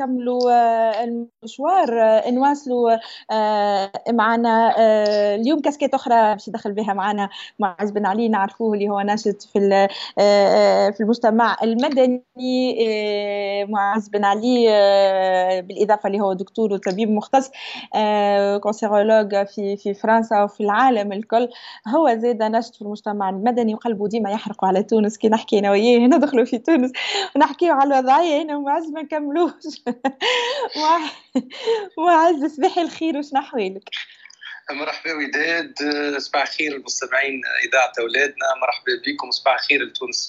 نكملوا آه، المشوار آه، نواصلوا آه، معنا اليوم كاسكيت أخرى باش يدخل بها معنا معز بن علي نعرفوه اللي هو ناشط في في المجتمع المدني معز بن علي بالإضافة اللي هو دكتور وطبيب مختص cancérologue في في فرنسا وفي العالم الكل. هو زاد ناشط في المجتمع المدني وقلبه ديما يحرق على تونس كي نحكي أنا وياه ندخلوا في تونس ونحكيو على الوضعية هنا ومعز ما نكملوش. معز صباح الخير وش نحوالك مرحبا وداد صباح الخير المستمعين إذاعة أولادنا مرحبا بكم صباح الخير لتونس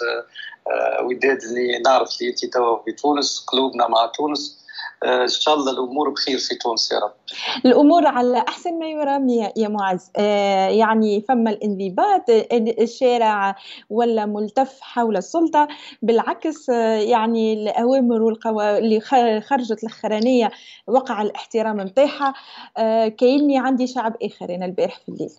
آه، وداد اللي نعرف اللي انت توا في تونس قلوبنا مع تونس. إن شاء الله الأمور بخير في تونس يا رب. الأمور على أحسن ما يرام يا معز. آه، يعني فما الانضباط الشارع ولا ملتف حول السلطة بالعكس آه، يعني الأوامر والقوا اللي خرجت الأخرانية وقع الاحترام نتاعها كأني عندي شعب اخر أنا البارح في الليل.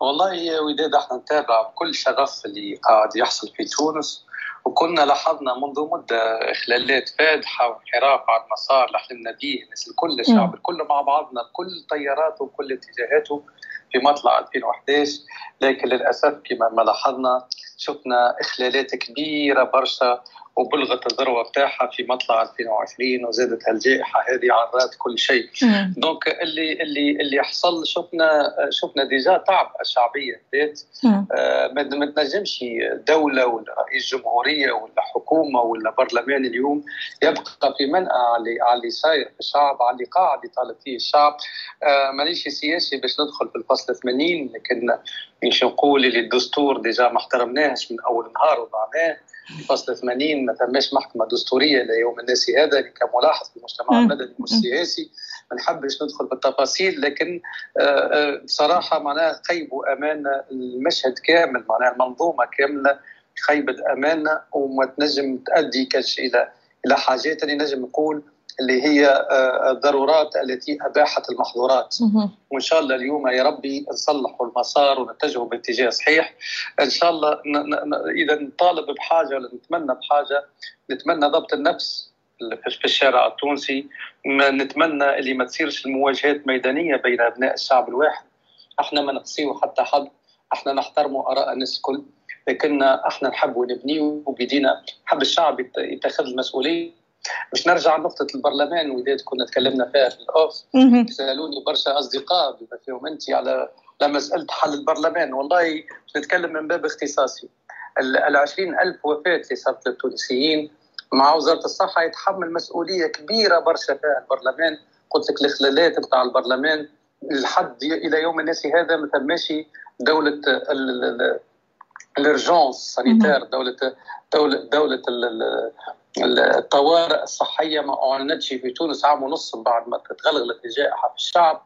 والله يا وداد إحنا نتابع بكل شغف اللي قاعد يحصل في تونس. وكنا لاحظنا منذ مدة اخلالات فادحه وانحراف عن المسار اللي حلمنا به الناس الكل الشعب الكل مع بعضنا بكل طياراته وكل اتجاهاته في مطلع 2011 لكن للأسف كما ما لاحظنا شفنا إخلالات كبيرة برشا وبلغت الذروة بتاعها في مطلع 2020 وزادت هالجائحة هذه عرات كل شيء. donc اللي اللي اللي حصل شفنا شفنا déjà تعب الشعبية ذات آه ما تنجمش دولة ولا رئيس جمهورية ولا حكومة ولا برلمان اليوم يبقى في منأى على على صاير في الشعب على اللي قاعد يطالب فيه الشعب. آه مانيش سياسي باش ندخل في الفصل 80 لكن مش نقول اللي الدستور déjà ما احترمناهش من أول نهار وضعناه. فصل 80 ما تماش محكمة دستورية ليوم الناس هذا كملاحظ في المجتمع المدني والسياسي. ما نحبش ندخل بالتفاصيل لكن آه، آه، بصراحة معناها خيبوا امانه المشهد كامل معناها المنظومة كاملة خيبت أمانة وما تنجم تؤدي إلى إلى حاجات. اللي نجم نقول اللي هي آه، الضرورات التي أباحت المحظورات. وإن شاء الله اليوم يا ربي نصلحوا المسار ونتجهوا باتجاه صحيح. إن شاء الله إذا نطالب بحاجة ولا نتمنى بحاجة نتمنى ضبط النفس في الشارع التونسي. ما نتمنى اللي ما تصيرش المواجهات ميدانيه بين أبناء الشعب الواحد. إحنا ما نقصيو حتى حد. إحنا نحترموا آراء الناس الكل. لكن إحنا نحب نبني وبيدينا حب الشعب يتخذ المسؤولية باش نرجع لنقطة البرلمان وديت كنا تكلمنا فيها في الأوف سألوني برشا أصدقاء بما فيهم أنت على مسألة حل البرلمان. والله نتكلم من باب اختصاصي. ال 20 ألف وفاة اللي صارت للتونسيين مع وزارة الصحة يتحمل مسؤولية كبيرة برشا فيها البرلمان. قلت لك الإخلالات نتاع البرلمان لحد إلى يوم الناس هذا ما ثماش دولة الإرجونس سانيتير دولة دولة دولة الطوارئ الصحية ما اعلنتش في تونس عام ونص بعد ما تغلغلت الجائحة في الشعب.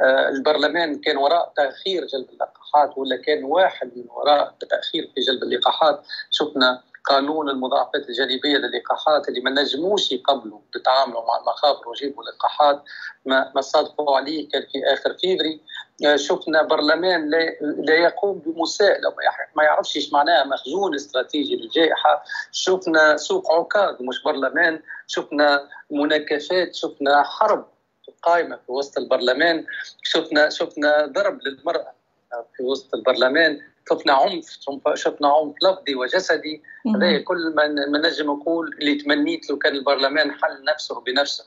آه، البرلمان كان وراء تأخير جلب اللقاحات ولا كان واحد من وراء تأخير في جلب اللقاحات. شفنا قانون المضاعفات الجانبية للقاحات اللي ما نجموش يقبلوا يتعاملوا مع المخاطر ويجيبوا لقاحات ما ما صادفوا عليه كان في آخر فيفري. آه، شفنا برلمان لا, يقوم بمساءلة ما يعرفش إيش معناها مخزون استراتيجي للجائحة. شفنا سوق عكاظ مش برلمان شفنا مناكفات شفنا حرب قائمة في وسط البرلمان شفنا شفنا ضرب للمرأة في وسط البرلمان شفنا عنف شفنا عنف لفظي وجسدي. هذا كل ما نجم نقول اللي تمنيت لو كان البرلمان حل نفسه بنفسه.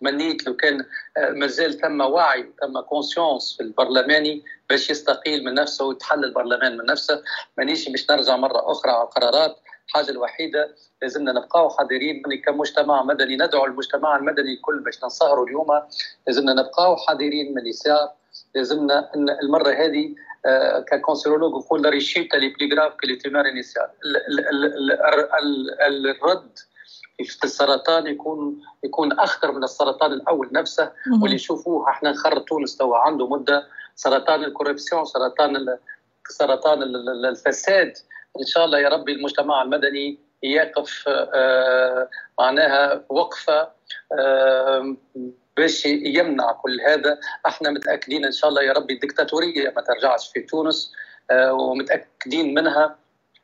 تمنيت لو كان آه، مازال ثم وعي ثم conscience في البرلماني باش يستقيل من نفسه ويتحل البرلمان من نفسه مانيش باش نرجع مره أخرى على القرارات الحاجة الوحيده لازمنا نبقاو حذرين كمجتمع مدني ندعو المجتمع المدني الكل باش ننصهروا اليوم لازمنا نبقاو حذرين من اليسار لازمنا المره هذه ك cancérologue نقول la rechute est plus grave que les tumeurs الرد في السرطان يكون يكون أخطر من السرطان الأول نفسه واللي يشوفوه إحنا نخرج تونس توا عنده مدة سرطان ال corruption سرطان سرطان الفساد. إن شاء الله يا ربي المجتمع المدني يقف آه، معناها وقفة آه، باش يمنع كل هذا. إحنا متأكدين إن شاء الله يا ربي الدكتاتورية ما ترجعش في تونس آه، ومتأكدين منها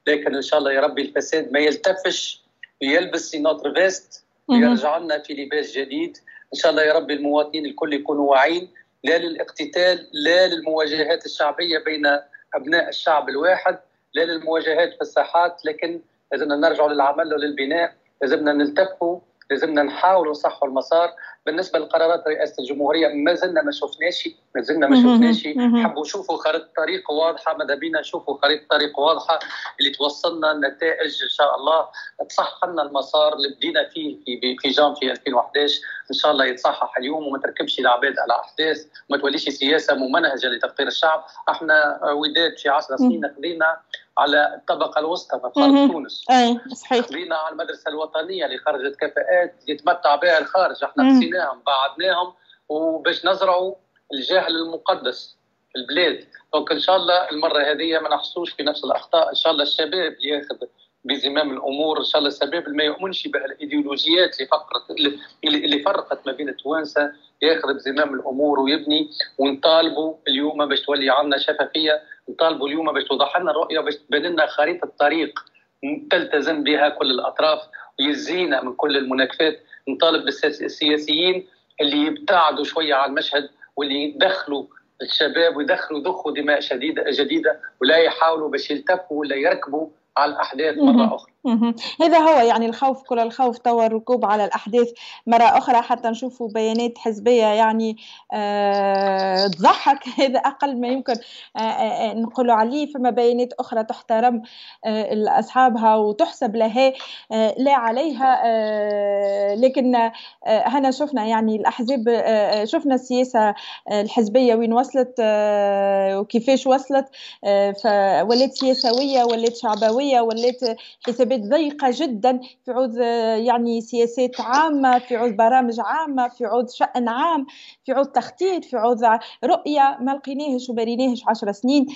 لكن إن شاء الله يا ربي الفساد ما يلتفش يلبس une autre veste ويرجع لنا في لباس جديد. إن شاء الله يا رب المواطنين الكل يكونوا واعيين. لا للاقتتال لا للمواجهات الشعبية بين أبناء الشعب الواحد لا للمواجهات في الساحات. لكن لازمنا نرجع للعمل وللبناء لازمنا نلتفوا لازمنا نحاولوا نصحوا المسار. بالنسبة لقرارات رئاسة الجمهورية ما زلنا ما شفناش ما زلنا ما شفناش حبوا يشوفوا خريطة طريق واضحة ماذا بينا نشوفوا خريطة طريق واضحة اللي توصلنا النتائج إن شاء الله. تصحح لنا المسار اللي بدينا فيه في في جانفي 2011 إن شاء الله يتصحح اليوم وما تركبش العباد على أحداث وما توليش سياسة ممنهجة لتفقير الشعب. إحنا وداد في 10 سنين خذينا على الطبقة الوسطى في خارج تونس. أي صحيح. خذينا على المدرسة الوطنية اللي خرجت كفاءات يتمتع بها الخارج. إحنا قسيناهم بعدناهم وباش نزرعوا الجهل المقدس في البلاد. دونك إن شاء الله المرة هذه ما نحصلوش في نفس الأخطاء. إن شاء الله الشباب ياخذ بزمام الأمور. إن شاء الله الشباب ما يؤمنش بهالايديولوجيات اللي فقرت اللي, اللي فرقت ما بين التوانسة ياخذ بزمام الأمور ويبني ونطالبوا اليوم باش تولي عندنا شفافية نطالبوا اليوم باش توضح لنا الرؤية باش تبان لنا خريطة طريق تلتزم بها كل الأطراف ويزينا من كل المناكفات. نطالب بالسياسيين اللي يبتعدوا شوية عن المشهد واللي يدخلوا الشباب ويدخلوا ضخوا دماء شديده جديدة ولا يحاولوا باش يلتفوا ولا يركبوا على الأحداث مرة أخرى. هذا هو يعني الخوف كل الخوف توا الركوب على الأحداث. مرة أخرى حتى نشوفوا بيانات حزبية يعني أه تضحك. هذا أقل ما يمكن أه أه نقولوا عليه. فما بيانات أخرى تحترم أه أصحابها وتحسب لها أه لا عليها أه لكن أه هنا شفنا يعني الأحزاب أه شفنا السياسة الحزبية وين وصلت أه وكيفاش وصلت أه فولات سياسوية ولات شعبوية ولات حسابات حسابات ضيقة جدا في عوض يعني سياسات عامة في عوض برامج عامة في عوض شأن عام في عوض تخطيط في عوض رؤية ما لقيناهش وبريناهش عشر سنين.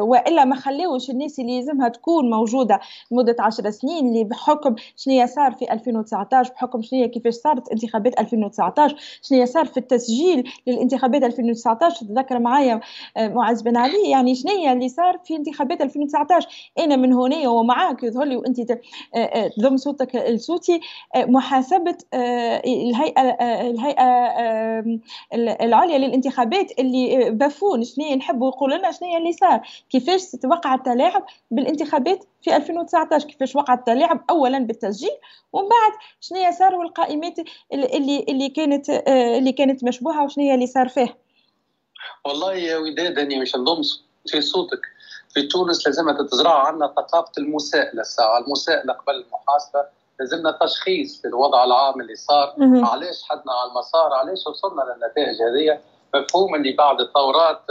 وإلا ما خلوش الناس اللي لازمها تكون موجودة لمدة عشر سنين اللي بحكم شنو صار في 2019 بحكم شنو كيفاش صارت انتخابات 2019 شنو صار في التسجيل للانتخابات 2019 تذكر معايا معز بن علي؟ يعني شنو اللي صار في انتخابات 2019 أنا من هنا ومعاك يظهر لي وانت تضم صوتك لصوتي. محاسبة الهيئة الهيئة العليا للانتخابات اللي بافون شنو نحبوا يقولوا لنا شنو اللي صار كيفاش توقع التلاعب بالانتخابات في 2019 كيفاش وقع التلاعب اولا بالتسجيل؟ ومن بعد شنو صار والقائمات اللي اللي كانت اللي كانت مشبوهة وشنو اللي صار فيه؟ والله يا وداد اني مش نضم في صوتك. في تونس لازم تزرع عندنا ثقافة المساءله الساعة المساءلة قبل المحاسبه لازمنا تشخيص للوضع العام اللي صار. علاش حدنا على المسار؟ علاش وصلنا للنتائج هذه؟ مفهوم اللي بعد الثورات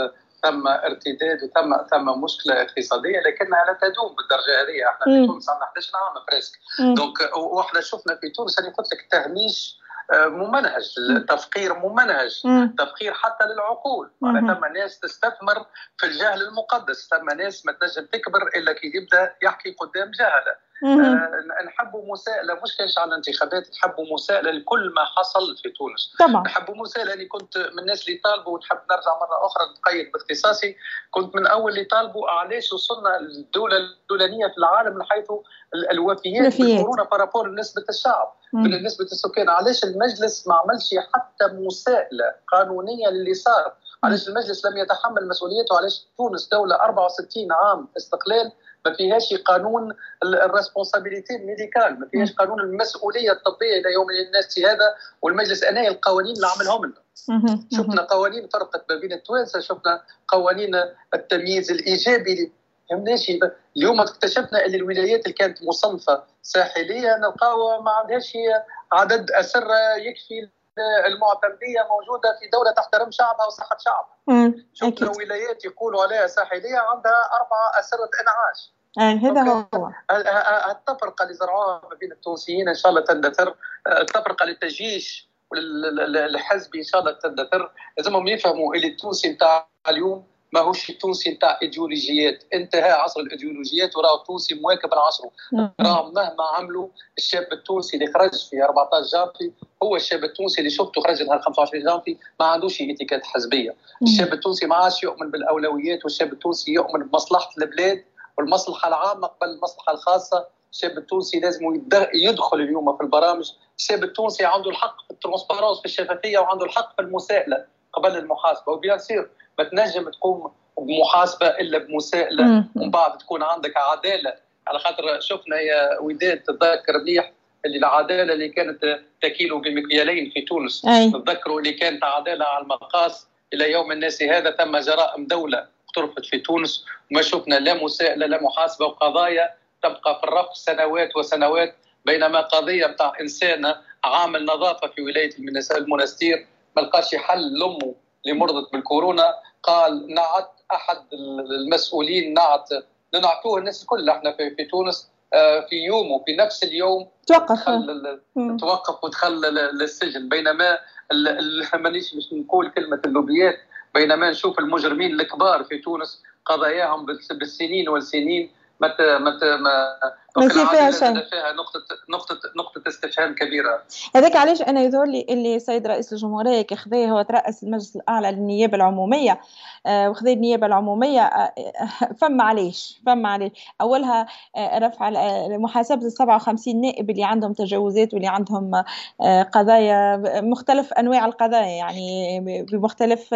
ثم ارتداد وثم ثم مشكلة اقتصادية لكنها لا تدوم بالدرجة هذه. إحنا في تونس عندنا 11 عام presque donc وإحنا شفنا في تونس أنا قلت لك تهميش ممنهج التفقير ممنهج تفقير حتى للعقول. معناتها ثم ناس تستثمر في الجهل المقدس. ثم ناس ما تنجم تكبر إلا كي يبدأ يحكي قدام جهلة. آه نحبوا مساءله مش كاش على الانتخابات نحبوا مساءله لكل ما حصل في تونس. طبعا. نحبوا مساءله اللي كنت من الناس اللي طالبوا ونحب نرجع مرة أخرى نتقيد باختصاصي. كنت من أول اللي طالبوا علاش وصلنا الدولة الاولانيه في العالم من حيث الوفيات بالكورونا بارابور لنسبة الشعب. بالنسبة للسكان علاش المجلس ما عملش حتى مساءلة قانونيه للي صار؟ علاش المجلس لم يتحمل مسؤوليته؟ علاش تونس دولة 64 عام استقلال ما فيهاش قانون ال responsabilité médicale ما فيهاش قانون المسؤولية الطبية إلى يوم الناس هذا والمجلس أنا القوانين اللي عملهم لنا. شفنا قوانين فرقت ما بين التوانسة شفنا قوانين التمييز الإيجابي فهمناش اليوم اكتشفنا أن الولايات اللي كانت مصنفة ساحلية نلقاو ما عندهاش عدد اسره يكفي المعتمدية موجودة في دولة تحترم شعبها وصحة شعبها. شفنا ولايات يقولوا عليها ساحلية عندها اربعه أسرة أنعاش. هذا هو. التفرقة اللي زرعوها ما بين التونسيين إن شاء الله تندثر. التفرقة للتجيش والحزبي إن شاء الله تندثر. لازمهم يفهموا اللي التونسي نتاع اليوم ماهوش التونسي نتاع إيديولوجيات. انتهى عصر الإيديولوجيات وراه التونسي مواكب لعصره راه مهما عملوا الشاب التونسي اللي خرج في 14 جانفي هو الشاب التونسي اللي شفته خرج نهار 25 جانفي ما عندوش étiquette حزبية. الشاب التونسي ما عادش يؤمن بالأولويات والشاب التونسي يؤمن بمصلحة البلاد والمصلحة العامة قبل المصلحة الخاصة. الشاب التونسي لازم يدخل اليوم في البرامج. الشاب التونسي عنده الحق في ال transparence في الشفافية وعنده الحق في المساءله قبل المحاسبة. و bien sûr ما تنجم تقوم بمحاسبة إلا بمساءله ومن بعد تكون عندك عدالة. على خاطر شفنا يا وداد تتذكر مليح اللي العدالة اللي كانت تكيل بمكيالين في تونس. نتذكروا اللي كانت عدالة على المقاس إلى يوم الناس هذا تم جرائم دولة اقترفت في تونس. وما شفنا لا مساءله لا محاسبة وقضايا تبقى في الرف سنوات وسنوات. بينما قضية بتاع إنسان عامل نظافة في ولاية المنستير ما لقاش حل لامه مرضت بالكورونا قال نعت أحد المسؤولين نعت. نعطوه الناس الكل. إحنا في, في تونس آه، في يوم وفي نفس اليوم توقف توقف ودخل للسجن بينما مانيش باش نقول كلمة اللوبيات. بينما نشوف المجرمين الكبار في تونس قضاياهم بالسنين والسنين ما ما يصير فيها شيء. فيها نقطة نقطة نقطة استفهام كبيرة. هذاك علاش أنا يظهر لي اللي السيد رئيس الجمهورية كخذا هو ترأس المجلس الأعلى للنيابة العمومية. آه وخذا النيابة العمومية آه فما علاش فما علاش أولها آه رفع محاسبة ال 57 نائب اللي عندهم تجاوزات واللي عندهم آه قضايا مختلف أنواع القضايا يعني بمختلف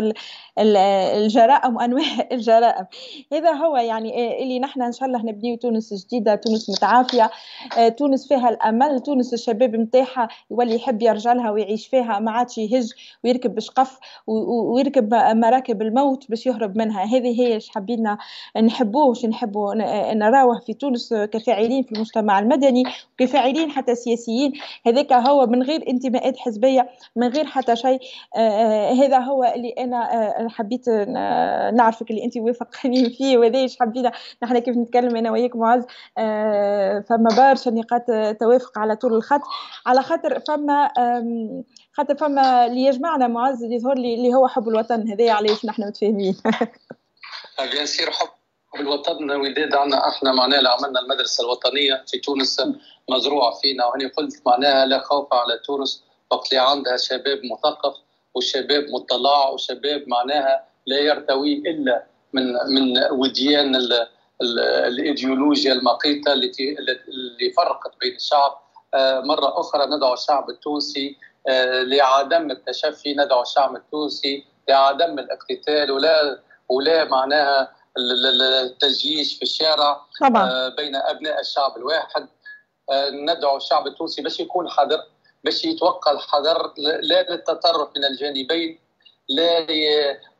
الجرائم وأنواع الجرائم. هذا هو يعني آه، اللي نحن إن شاء الله نبنيه تونس جديدة تونس عافيه آه، تونس فيها الأمل تونس الشباب نتاعها يولي يحب يرجع لها ويعيش فيها ما عادش يهج ويركب بشقف ويركب مراكب الموت باش يهرب منها. هذه هي إيش حبينا نحبوه واش نحبوا نراوه في تونس كفاعلين في المجتمع المدني وكفاعلين حتى سياسيين. هذاك هو من غير انتماءات حزبية من غير حتى شيء. آه، آه، هذا هو اللي أنا حبيت نعرفك اللي أنت وافقني فيه وهذا إيش حبينا. نحن كيف نتكلم أنا وياك معز فما برشا نقاط توافق على طول الخط. على خاطر فما خاطر فما اللي يجمعنا معز يظهر لي اللي هو حب الوطن هذايا علاش نحن متفاهمين؟ بيان سير حب الوطن وداد عنا إحنا معناها اللي عملنا المدرسة الوطنية في تونس مزروعة فينا. وأني قلت معناها لا خوف على تونس وقت اللي عندها شباب مثقف وشباب مطلع وشباب معناها لا يرتوي إلا من من وديان الإيديولوجيا المقيتة التي اللي فرقت بين الشعب آه، مرة أخرى ندعو الشعب التونسي آه، لعدم التشفي ندعو الشعب التونسي لعدم الاقتتال ولا ولا معناها التجييش في الشارع طبعا. آه، بين أبناء الشعب الواحد ندعو الشعب التونسي باش يكون حذر باش يتوقع الحذر لا للتطرف من الجانبين لا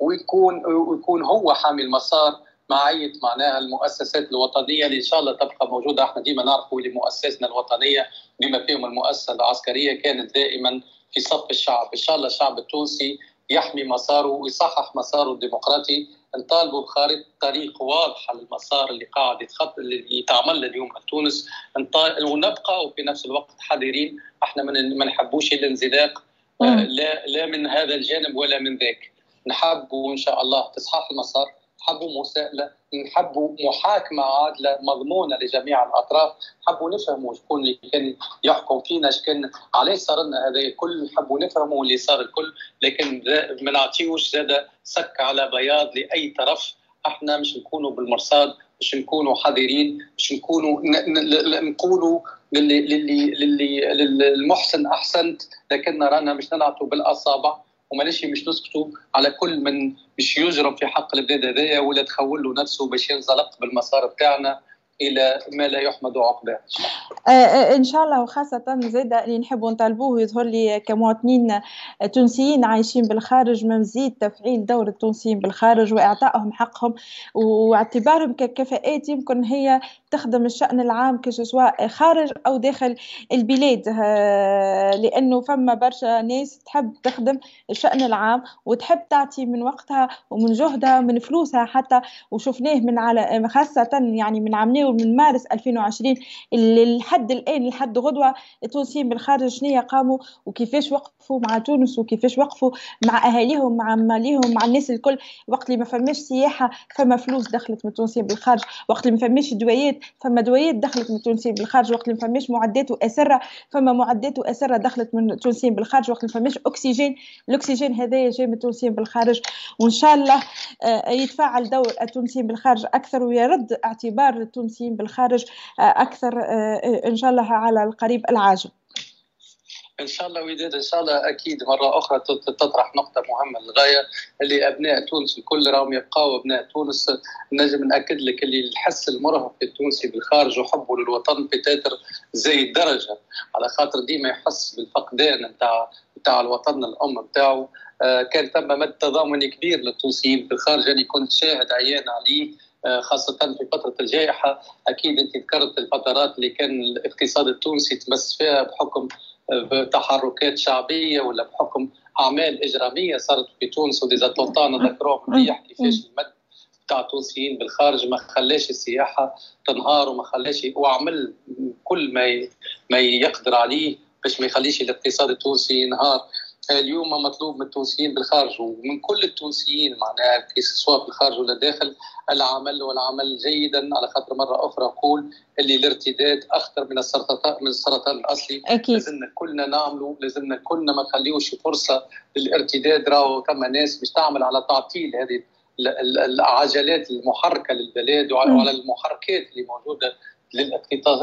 ويكون ويكون هو حامي المسار معيه معناها المؤسسات الوطنية اللي إن شاء الله تبقى موجودة إحنا ديما نعرفوا اللي مؤسسنا الوطنية بما فيهم المؤسسة العسكرية كانت دائما في صف الشعب. إن شاء الله الشعب التونسي يحمي مساره ويصحح مساره الديمقراطي. نطالبوا بخارطه طريق واضحة للمسار اللي قاعد يتخط اللي يتعمل اليوم في تونس ونبقى وفي نفس الوقت حذرين. إحنا ما نحبوش الانزلاق لا لا من هذا الجانب ولا من ذاك. نحب ان شاء الله تصحح المسار. حبوا مساءلة نحبوا محاكمة عادلة مضمونة لجميع الأطراف. حبوا نفهموا شكون اللي كان يحكم فينا شكون علاش صار لنا هذا. الكل حبوا نفهموا اللي صار الكل لكن ما نعطيوش زاد سك على بياض لأي طرف. إحنا مش نكونوا بالمرصاد مش نكونوا حذرين مش نكونوا نقولوا للي للي للي للمحسن احسنت لكن رانا مش نلعبوا بالأصابع. وماناش مش نسكتوا على كل من مش يجرم في حق البلاد هذايا ولا تخول له نفسه باش ينزلق بالمسار بتاعنا إلى ما لا يحمد عقباه. آه، آه، إن شاء الله وخاصة زيد اللي نحبوا نطالبوه يظهر لي كمواطنين تونسيين عايشين بالخارج مزيد تفعيل دور التونسيين بالخارج وإعطائهم حقهم واعتبارهم ككفاءات يمكن هي تخدم الشأن العام سواء خارج أو داخل البلاد. آه، لأنه فما برشا ناس تحب تخدم الشأن العام وتحب تعطي من وقتها ومن جهدها ومن فلوسها حتى. وشفناه من على خاصة يعني من عمناه من مارس 2020 اللي لحد الآن لحد غدوة التونسيين بالخارج شنية قاموا وكيفاش وقفوا مع تونس وكيفاش وقفوا مع أهاليهم مع ماليهم مع الناس الكل. وقت اللي ما فماش سياحة فما فلوس دخلت من التونسيين بالخارج وقت اللي ما فماش دوايات فما دوايات دخلت من التونسيين بالخارج وقت اللي فماش معدات وأسرة فما معدات وأسرة دخلت من التونسيين بالخارج وقت اللي فماش أكسجين. الأكسجين هذايا جاي من التونسيين بالخارج. وإن شاء الله آه، يتفاعل دور التونسيين بالخارج أكثر ويرد اعتبار التونسيين بالخارج آه، أكثر آه، إن شاء الله على القريب العاجل. إن شاء الله وداد إن شاء الله أكيد مرة أخرى تطرح نقطة مهمة للغاية اللي أبناء تونس الكل راهم يبقاو. أبناء تونس نجم نأكد لك اللي الحس المرهف التونسي بالخارج وحبه للوطن بتاتر زي الدرجة على خاطر ديما يحس بالفقدان نتاع نتاع الوطن الأم نتاعو آه، كان ثم مد تضامن كبير للتونسيين بالخارج أنا كنت شاهد عيان عليه آه، خاصة في فترة الجائحة. أكيد أنت ذكرت الفترات اللي كان الاقتصاد التونسي تمس فيها بحكم بتحركات شعبية ولا بحكم أعمال إجرامية صارت في تونس وديزاتونتا نذكروهم مليح كيفاش المد تاع التونسيين بالخارج ما خلاش السياحة تنهار وما خلاش وعمل كل ما ما يقدر عليه باش ما يخليش الاقتصاد التونسي ينهار. اليوم مطلوب من التونسيين بالخارج ومن كل التونسيين معناها سواء بالخارج ولا داخل العمل والعمل جيدا. على خاطر مرة أخرى أقول اللي الارتداد أخطر من السرطان من السرطان الأصلي. أكيد. لازمنا كلنا نعملوا لازمنا كلنا ما نخليوش فرصة للارتداد. راهو ثم ناس مش تعمل على تعطيل هذه العجلات المحركة للبلاد وعلى المحركات اللي موجودة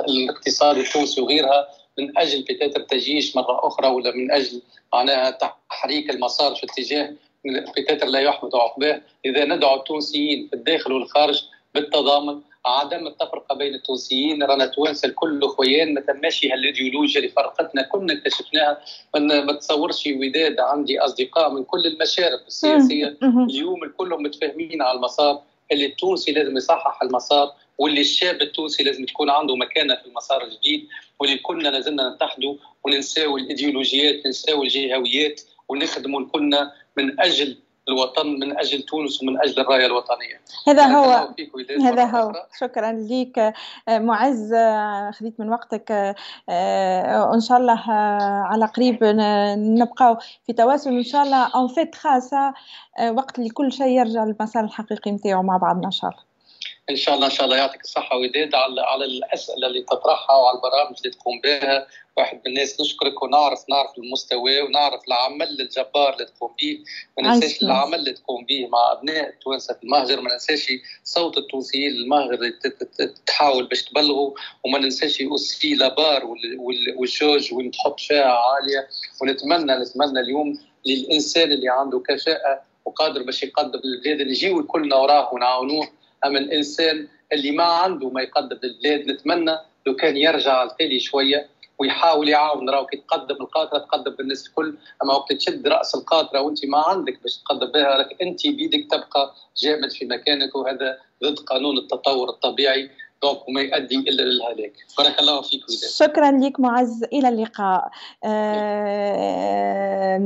للاقتصاد التونسي وغيرها. من أجل بتاتر تجيش مرة أخرى ولا من أجل معناها تحريك المسار في اتجاه بتاتر لا يحمد عقباه. إذا ندعو التونسيين في الداخل والخارج بالتضامن عدم التفرقة بين التونسيين. رانا توانسة الكل خويان ما تماشي هالإيديولوجيا اللي فرقتنا كنا اكتشفناها. ما تصورش وداد عندي أصدقاء من كل المشارب السياسية. اليوم الكل متفاهمين على المسار. اللي التونسي لازم يصحح المسار. واللي الشاب التونسي لازم تكون عنده مكانة في المسار الجديد واللي كلنا لازلنا نتحدوا وننساو الإيديولوجيات ننساو الجهويات ونخدموا كلنا من أجل الوطن من أجل تونس ومن أجل الراية الوطنية. هذا هو. هذا هو. شكرا لك معز. خذيت من وقتك. ان شاء الله على قريب نبقاو في تواصل. ان شاء الله on invite خاصة وقت اللي كل شيء يرجع للمسار الحقيقي نتاعو مع بعضنا إن شاء الله. إن شاء الله إن شاء الله يعطيك الصحة وداد على على الأسئلة اللي تطرحها وعلى البرامج اللي تقوم بها. واحد من الناس نشكرك ونعرف نعرف المستوى ونعرف العمل الجبار اللي تقوم به. ما ننساش العمل اللي تقوم به مع أبناء التوانسة في المهجر. ما ننساش صوت التونسيين المهجر اللي تحاول باش تبلغوا وما ننساش اوسي لابار والجوج ونحط فيها عالية. ونتمنى نتمنى اليوم للإنسان اللي عنده كفاءة وقادر باش يقدم للبلاد اللي يجيو كلنا وراه ونعاونوه. اما الإنسان اللي ما عنده ما يقدم للبلاد نتمنى لو كان يرجع التالي شوية ويحاول يعاون راهو كي تقدم القاطرة تقدم بالناس الكل. أما وقت تشد رأس القاطرة وأنت ما عندك باش تقدم بها راك أنت بيدك تبقى جامد في مكانك وهذا ضد قانون التطور الطبيعي. donc وما يؤدي الا للهلاك بارك الله فيك وداد. شكرا لك معز. إلى اللقاء. آه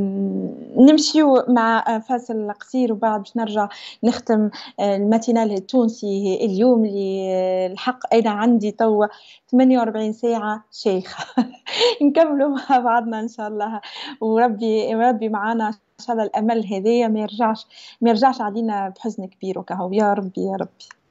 نمشيو مع فاصل قصير وبعد باش نرجع نختم الماتينال التونسي اليوم اللي الحق أنا عندي توا 48 ساعة شيخة نكملوا مع بعضنا إن شاء الله. وربي ربي معنا إن شاء الله الأمل هذايا ما يرجعش ما يرجعش علينا بحزن كبير. وكهو يا ربي يا ربي.